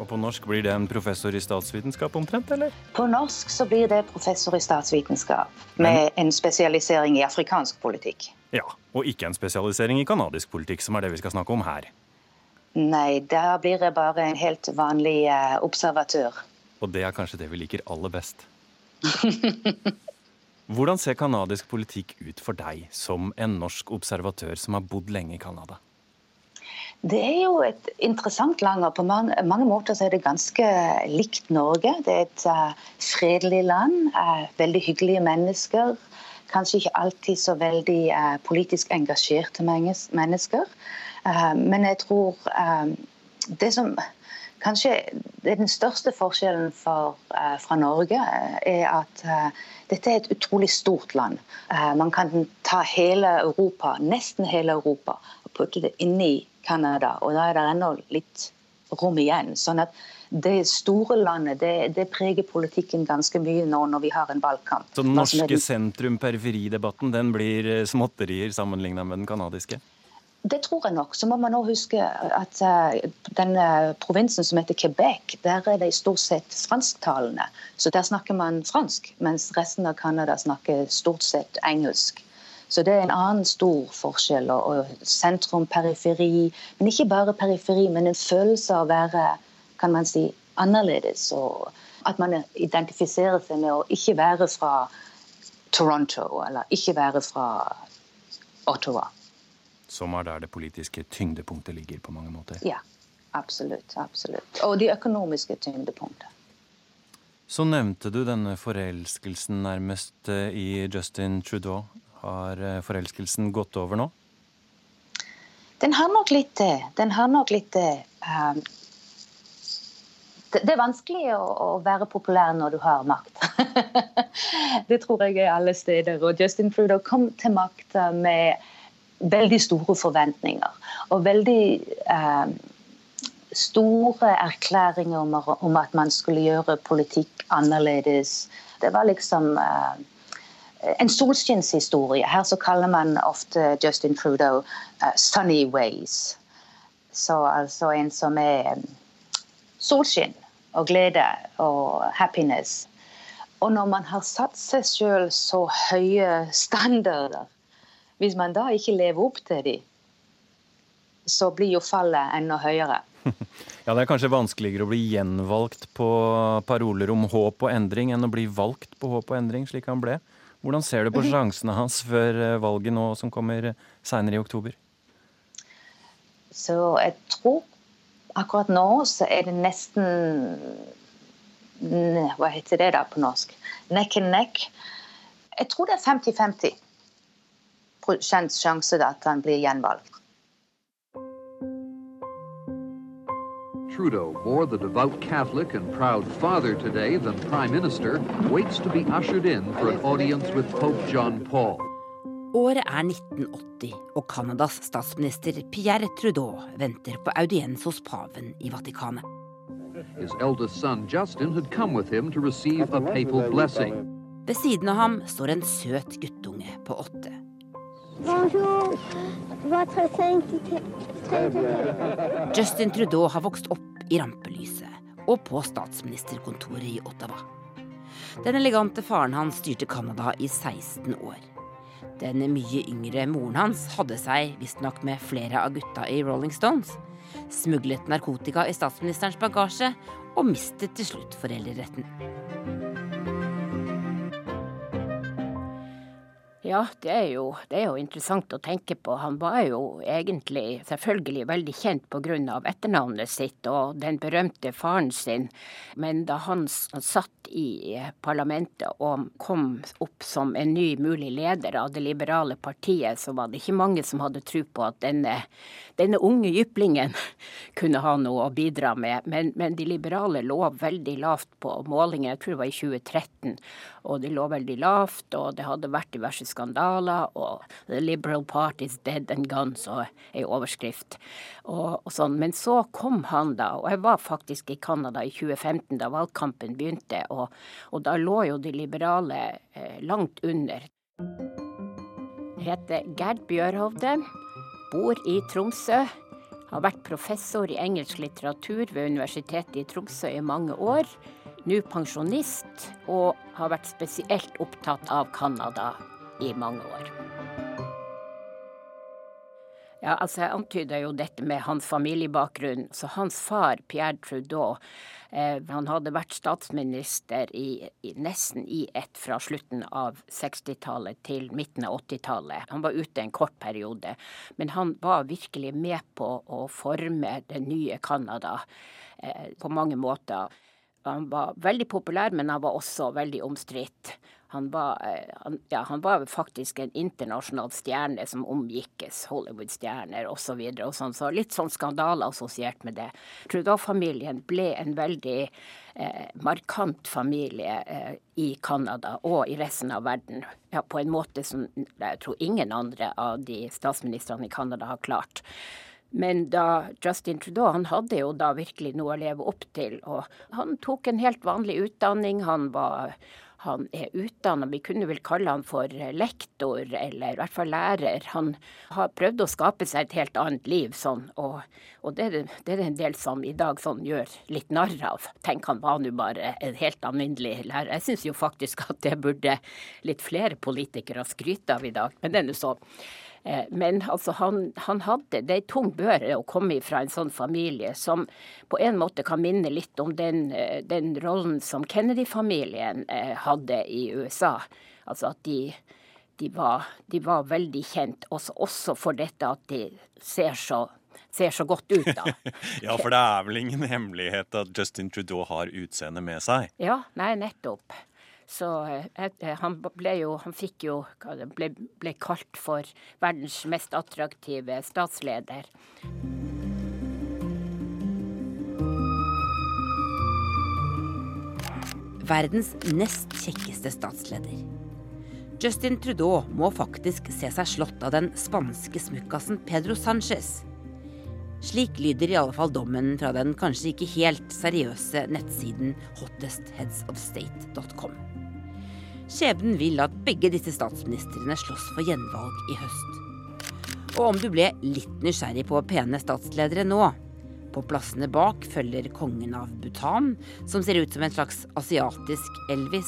Og på norsk blir det en professor i statsvitenskap omtrent, eller? På norsk så blir det professor i statsvitenskap med en spesialisering i afrikansk politikk. Ja, og ikke en spesialisering i canadisk politikk, som er det vi skal snakke om her. Nei, da blir jeg bare en helt vanlig eh, observatør. Og det er kanskje det vi liker aller best. Hvordan ser canadisk politikk ut for deg, som en norsk observatør som har bodd lenge i Canada? Det er jo et interessant land, og på mange, måter så er det ganske likt Norge. Det er et uh, fredelig land, uh, veldig hyggelige mennesker. Kanskje ikke alltid så veldig uh, politisk engasjerte mennesker. men jeg tror det som kanskje er den største forskjellen for, fra Norge, er at dette er et utrolig stort land. man kan ta hele Europa, nesten hele Europa, og putte det inn i Canada, og da er det ennå litt rom igjen. sånn at det store landet det, det, preger politikken ganske mye nå når vi har en valgkamp. Så den norske sentrum-periferi-debatten den blir eh, småtterier sammenlignet med den canadiske? Det tror jeg nok. Så må man også huske at uh, den uh, provinsen som heter Quebec, der er det i stort sett fransktalende. Så der snakker man fransk, mens resten av Canada snakker stort sett engelsk. Så det er en annen stor forskjell. Og sentrum, periferi. Men ikke bare periferi, men en følelse av å være kan man si, annerledes. og at man identifiserer seg med å ikke være fra Toronto, eller ikke være fra Ottawa. Som er der det politiske tyngdepunktet ligger, på mange måter? Ja, absolutt. absolutt. Og de økonomiske tyngdepunktet. Så nevnte du denne forelskelsen nærmest eh, i Justin Trudeau. Har eh, forelskelsen gått over nå? Den har nok litt det. Den har nok litt. Um, det, det, er vanskelig å, være populær når du har makt. det tror jeg er alle steder. Og Justin Trudeau kom til makta med veldig store forventninger. Og veldig eh, store erklæringer om, om, at man skulle gjøre politikk annerledes. Det var liksom uh, en solskinnshistorie. Her så kaller man ofte Justin Trudeau uh, 'sunny ways'. Så altså en som er um, solskinn og glede og happiness. Og når man har satt seg sjøl så høye standarder, hvis man da ikke lever opp til dem, så blir jo fallet enda høyere. Ja, Det er kanskje vanskeligere å bli gjenvalgt på paroler om håp og endring enn å bli valgt på håp og endring, slik han ble. Hvordan ser du på sjansene hans før eh, valget nå som kommer seinere i oktober? Så jeg tror akkurat nå så er det nesten Hva heter det da på norsk? Neck and neck. Jeg tror det er 50-50 sjanse at han blir gjenvalgt. Trudeau, more the devout Catholic and proud father today than Prime Minister, waits to be ushered in for an audience with Pope John Paul. Året er 1980, og Canadas statsminister Pierre Trudeau venter på audiens hos paven i Vatikanet. His eldest son Justin had come with him to receive a papal blessing. Ved siden av ham står en søt guttunge på åtte. Bonjour. Justin Trudeau har vokst opp i rampelyset og på statsministerkontoret i Ottawa. Den elegante faren hans styrte Canada i 16 år. Den mye yngre moren hans hadde seg visstnok med flere av gutta i Rolling Stones, smuglet narkotika i statsministerens bagasje og mistet til slutt foreldreretten. Ja, det er, jo, det er, jo, interessant å tenke på. Han var jo egentlig selvfølgelig veldig kjent pga. etternavnet sitt og den berømte faren sin. Men da han satt i parlamentet og kom opp som en ny mulig leder av det liberale partiet, så var det ikke mange som hadde tro på at denne, denne unge jyplingen kunne ha noe å bidra med. Men, men de liberale lå veldig lavt på målingen, jeg tror det var i 2013. Og de lå veldig lavt, og det hadde vært diverse skandaler, og 'The Liberal Party's dead and gone', så er overskrift. Og, og sånn. Men så kom han da, og jeg var faktisk i Canada i 2015 da valgkampen begynte, og, og da lå jo de liberale eh, langt under. Jeg heter Gerd Bjørhovde, bor i Tromsø. Har vært professor i engelsk litteratur ved Universitetet i Tromsø i mange år nå pensjonist, og har vært spesielt opptatt av Canada i mange år. Ja, altså Jeg antyda jo dette med hans familiebakgrunn. Så hans far, Pierre Trudeau, eh, han hadde vært statsminister i, i, nesten i ett fra slutten av 60-tallet til midten av 80-tallet. Han var ute en kort periode, men han var virkelig med på å forme det nye Canada eh, på mange måter. Han var veldig populær, men han var også veldig omstridt. Han var, eh, han, ja, han var faktisk en internasjonal stjerne som omgikkes Hollywood-stjerner osv. Så, og sånn, så litt sånn skandaler assosiert med det. Trudeau-familien ble en veldig eh, markant familie eh, i Canada og i resten av verden. Ja, på en måte som jeg tror ingen andre av de statsministrene i Canada har klart. Men da Justin Trudeau han hadde jo da virkelig noe å leve opp til. Og han tok en helt vanlig utdanning. Han, var, han er utdanna, vi kunne vel kalle han for lektor, eller i hvert fall lærer. Han har prøvd å skape seg et helt annet liv sånn, og, og det, er, det, en del som i dag sånn gjør litt narr av. Tenk, han var nå bare en helt alminnelig lærer. Jeg syns jo faktisk at det burde litt flere politikere skryte av i dag, men det er nå så. Eh, men altså, han, han, hadde det er tung bør å komme fra en sånn familie som på en måte kan minne litt om den, eh, den rollen som Kennedy-familien eh, hadde i USA. Altså at de, de, var, de var, veldig kjent også, også for dette at de ser så ser så godt ut, da. ja, for det er vel ingen hemmelighet at Justin Trudeau har utseende med seg? Ja, nei, nettopp. Så eh, han ble jo Han fikk jo ble, ble kalt for verdens mest attraktive statsleder. Verdens nest kjekkeste statsleder. Justin Trudeau må faktisk se seg slått av den spanske smukkasen Pedro Sánchez. Slik lyder i alle fall dommen fra den kanskje ikke helt seriøse nettsiden hottestheadsofstate.com. Skjebnen vil at begge disse statsministrene slåss for gjenvalg i høst. Og om du ble litt nysgjerrig på pene statsledere nå På plassene bak følger kongen av Bhutan, som ser ut som en slags asiatisk Elvis,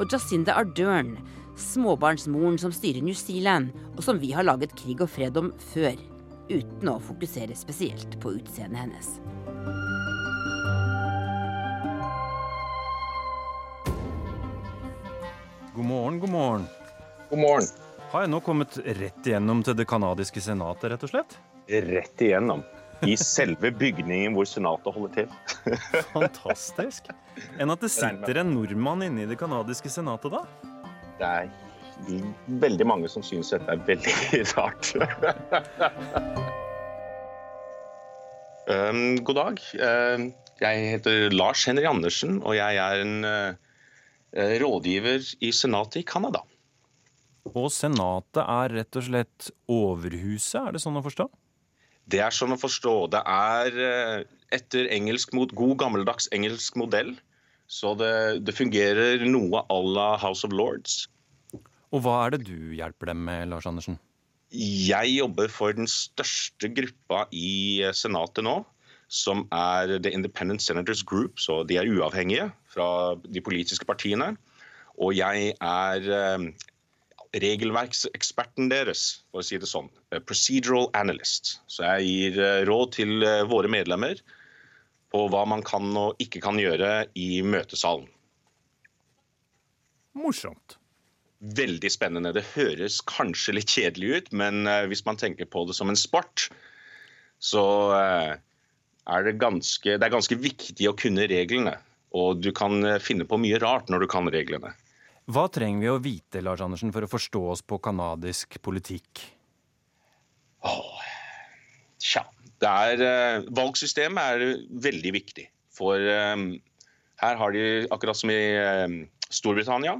og Jacinda Ardern, småbarnsmoren som styrer New Zealand, og som vi har laget krig og fred om før, uten å fokusere spesielt på utseendet hennes. God morgen, god morgen. God morgen. Har jeg nå kommet rett igjennom til det canadiske senatet, rett og slett? Rett igjennom. I selve bygningen hvor senatet holder til. Fantastisk. Enn at det sitter en nordmann inne i det canadiske senatet, da? Det er veldig mange som syns dette er veldig rart. um, god dag. Uh, jeg heter Lars Henry Andersen, og jeg er en uh, Eh, rådgiver i Senatet i Canada. Og Senatet er rett og slett overhuset, er det sånn å forstå? Det er sånn å forstå. Det er eh, etter engelsk mot god gammeldags engelsk modell. Så det, det fungerer noe à la House of Lords. Og hva er det du hjelper dem med, Lars Andersen? Jeg jobber for den største gruppa i eh, Senatet nå som er The Independent Senators Group, så de er uavhengige fra de politiske partiene. Og jeg er eh, regelverkseksperten deres, for å si det sånn. Eh, procedural analyst. Så jeg gir råd til våre medlemmer på hva man kan og ikke kan gjøre i møtesalen. Morsomt. Veldig spennende. Det høres kanskje litt kjedelig ut, men eh, hvis man tenker på det som en sport, så eh, er det ganske, det er ganske viktig å kunne reglene. Og du kan eh, finne på mye rart når du kan reglene. Hva trenger vi å vite Lars Andersen, for å forstå oss på canadisk politikk? Åh, tja. Det er, valgsystemet er veldig viktig. For um, her har de, akkurat som i um, Storbritannia,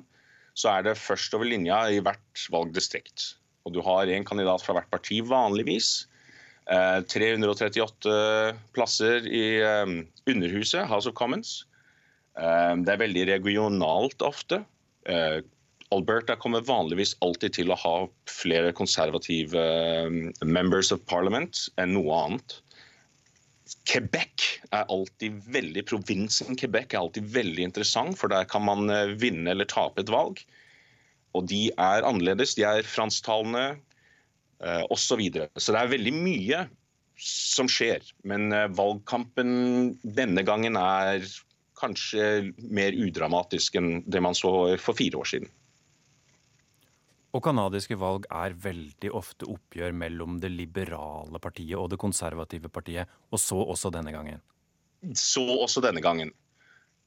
så er det først over linja i hvert valgdistrikt. Og du har én kandidat fra hvert parti vanligvis. 338 eh, plasser i eh, Underhuset, House of Commons. Eh, det er veldig regionalt ofte. Alberta kommer vanligvis alltid til å ha flere konservative members of parliament enn noe annet. Quebec er alltid veldig, Provinsen Quebec er alltid veldig interessant, for der kan man vinne eller tape et valg. Og de er annerledes. De er fransktalende, Eh, osv. Så, videre. så det er veldig mye som skjer. Men eh, valgkampen denne gangen er kanskje mer udramatisk enn det man så for fire år siden. Og canadiske valg er veldig ofte oppgjør mellom det liberale partiet og det konservative partiet, og så også denne gangen. Så også denne gangen.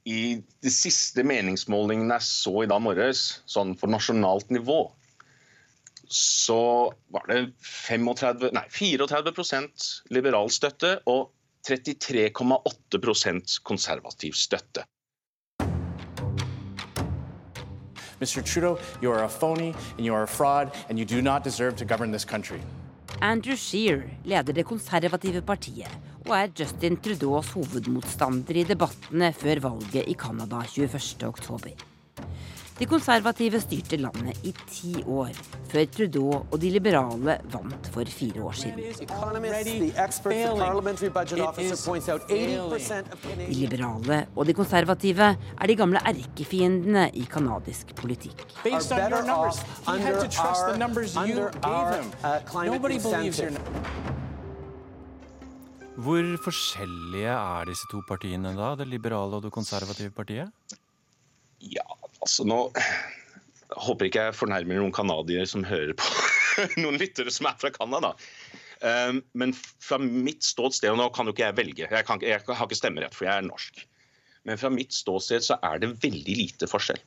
I de siste meningsmålingene jeg så i dag morges, sånn for nasjonalt nivå, så var det 35, nei, 34% liberal støtte og 33,8% konservativ støtte. Mr. Trudeau, you are a phony and you are a fraud and you do not deserve to govern this country. Andrew Shear leder det konservative partiet og er Justin Trudeaus hovedmotstander i debattene før valget i Canada 21.10. De konservative styrte landet i ti år, før Trudeau og de liberale vant for fire år siden. De liberale og de konservative er de gamle erkefiendene i canadisk politikk. Hvor forskjellige er disse to partiene da, det liberale og det konservative partiet? Ja, altså nå jeg håper ikke jeg fornærmer noen canadiere som hører på. noen lyttere som er fra Canada. Um, men fra mitt ståsted, og nå kan jo ikke jeg velge, jeg, kan, jeg har ikke stemmerett, for jeg er norsk. Men fra mitt ståsted så er det veldig lite forskjell.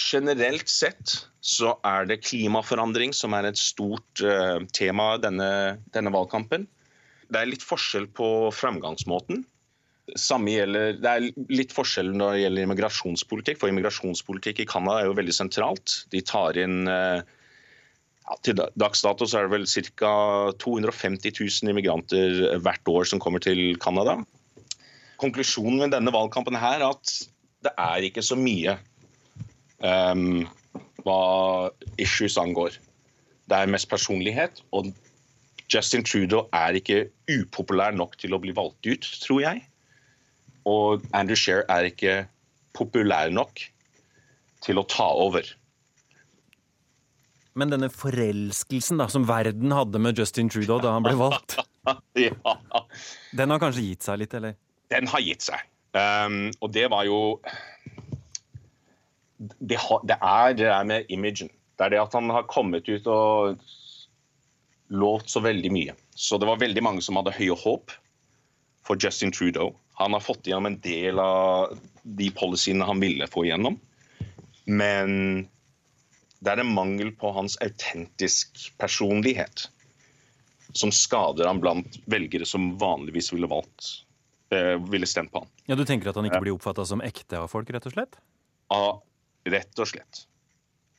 Generelt sett så er det klimaforandring som er et stort uh, tema denne, denne valgkampen. Det er litt forskjell på framgangsmåten. Samme gjelder, det er litt forskjell når det gjelder immigrasjonspolitikk. For immigrasjonspolitikk i Canada er jo veldig sentralt. De tar inn ja, Til dags dato så er det vel ca. 250 000 immigranter hvert år som kommer til Canada. Konklusjonen med denne valgkampen her er at det er ikke så mye um, hva issues angår. Det er mest personlighet. og Justin Trudeau er ikke upopulær nok til å bli valgt ut, tror jeg. Og Andrew Shear er ikke populær nok til å ta over. Men denne forelskelsen da, som verden hadde med Justin Trudeau da han ble valgt, ja. den har kanskje gitt seg litt, eller? Den har gitt seg. Um, og det var jo det, har, det, er det der med imagen. Det er det at han har kommet ut og lovt så veldig mye. Så det var veldig mange som hadde høye håp for Justin Trudeau. Han har fått igjennom en del av de policyene han ville få igjennom. Men det er en mangel på hans autentisk personlighet som skader han blant velgere som vanligvis ville valgt eh, ville stemt på han. Ja, Du tenker at han ikke blir oppfatta som ekte av folk, rett og slett? Ja, rett og slett.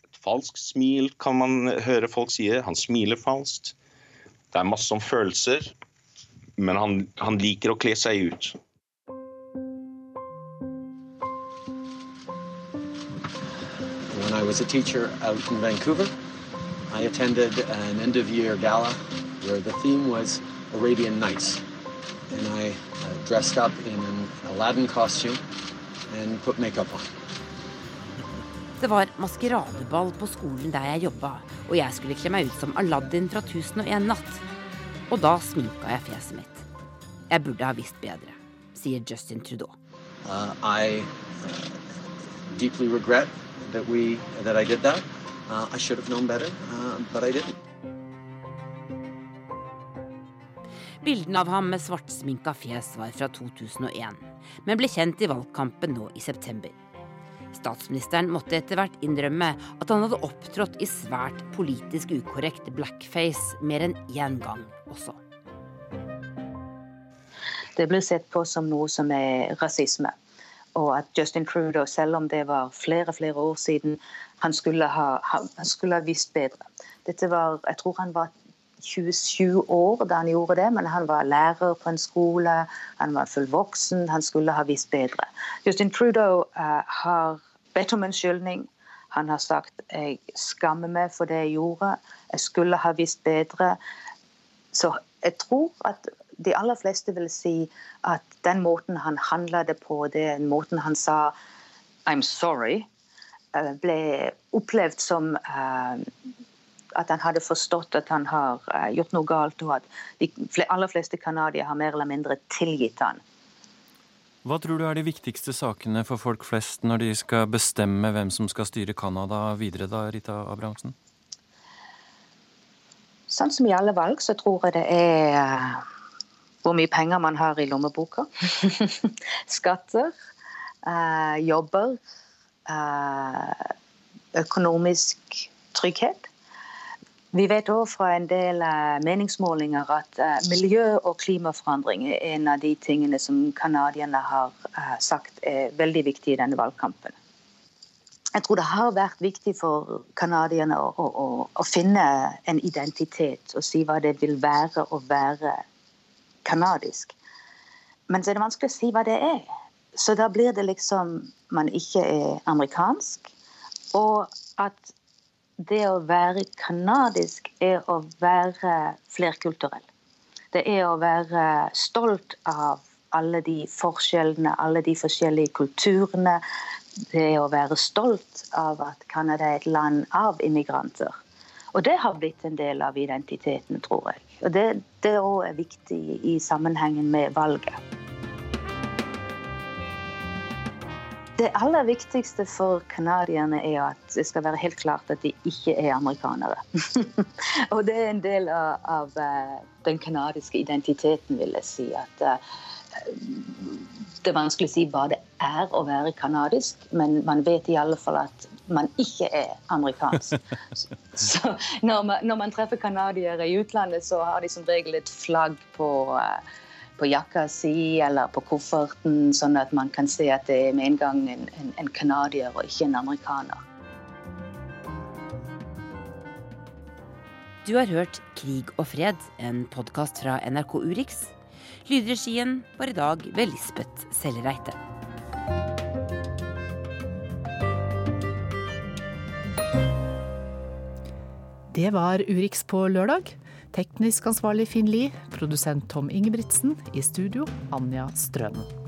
Et falskt smil kan man høre folk si. Han smiler falskt. Det er masse om følelser, men han, han liker å kle seg ut. When I was a teacher out in Vancouver, I attended an end of year gala where the theme was Arabian Nights. And I uh, dressed up in an Aladdin costume and put makeup on. Det var maskeradeball på skolen der jeg jobba, og jeg skulle kle meg ut som Aladdin fra 1001 natt. Og da sminka jeg fjeset mitt. Jeg burde ha visst bedre, sier Justin Trudeau. Uh, I uh, that we that I did that. Uh, I should have known better, uh, but I didn't. Bildene av ham med svartsminka fjes var fra 2001, men ble kjent i valgkampen nå i september. Statsministeren måtte etter hvert innrømme at han hadde opptrådt i svært politisk ukorrekt blackface mer enn én gang også. Det blir sett på som noe som er rasisme. Og at Justin Trudeau, selv om det var flere flere år siden, han skulle ha, han skulle ha visst bedre. Dette var, Jeg tror han var 27 år da han gjorde det, men han var lærer på en skole, han var fullvoksen, han skulle ha visst bedre. Justin Trudeau uh, har bedt om unnskyldning. Han har sagt jeg skammer meg for det jeg gjorde, jeg skulle ha visst bedre. Så jeg tror at de aller fleste vil si at den måten han handla det på, den måten han sa 'I'm sorry', uh, ble opplevd som uh, at han hadde forstått at han har uh, gjort noe galt, og at de aller fleste canadiere har mer eller mindre tilgitt han. Hva tror du er de viktigste sakene for folk flest når de skal bestemme hvem som skal styre Canada videre, da, Rita Abrahamsen? Sånn som i alle valg, så tror jeg det er hvor mye penger man har i lommeboka. Skatter, eh, jobber, økonomisk trygghet. Vi vet òg fra en del meningsmålinger at miljø- og klimaforandring er en av de tingene som canadierne har sagt er veldig viktig i denne valgkampen. Jeg tror det har vært viktig for canadierne å, å, å, finne en identitet og si hva det vil være å være canadisk. Men så er det vanskelig å si hva det er. Så da blir det liksom man ikke er amerikansk, Og at det å være kanadisk er å være flerkulturell. Det er å være stolt av alle de forskjellene, alle de forskjellige kulturene. Det er å være stolt av at Canada er et land av immigranter. Og det har blitt en del av identiteten, tror jeg. Og det, det også er viktig i sammenhengen med valget. Det aller viktigste for canadierne er at det skal være helt klart at de ikke er amerikanere. og det er en del av, av eh, den canadiske identiteten, vil jeg si. At uh, det er vanskelig å si hva det er å være canadisk, men man vet i alle fall at man ikke er amerikansk. Så når man, når man treffer canadiere i utlandet, så har de som regel et flagg på, uh, på jakka si eller på kofferten, sånn at man kan se at det er med en gang en canadier og ikke en amerikaner. Du har hørt Krig og fred, en podkast fra NRK Urix. Lydregien var i dag ved Lisbeth Sellereite. Det var Urix på lørdag. Teknisk ansvarlig Finn Lie, produsent Tom Ingebrigtsen, i studio Anja Strønen.